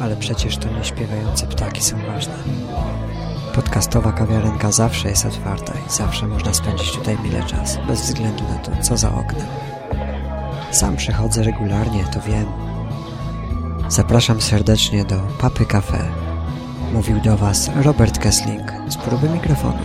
Ale przecież to nie śpiewające ptaki są ważne. Podcastowa kawiarenka zawsze jest otwarta i zawsze można spędzić tutaj mile czas, bez względu na to, co za oknem. Sam przychodzę regularnie, to wiem. Zapraszam serdecznie do Papy Cafe. Mówił do Was Robert Kessling z próby mikrofonu.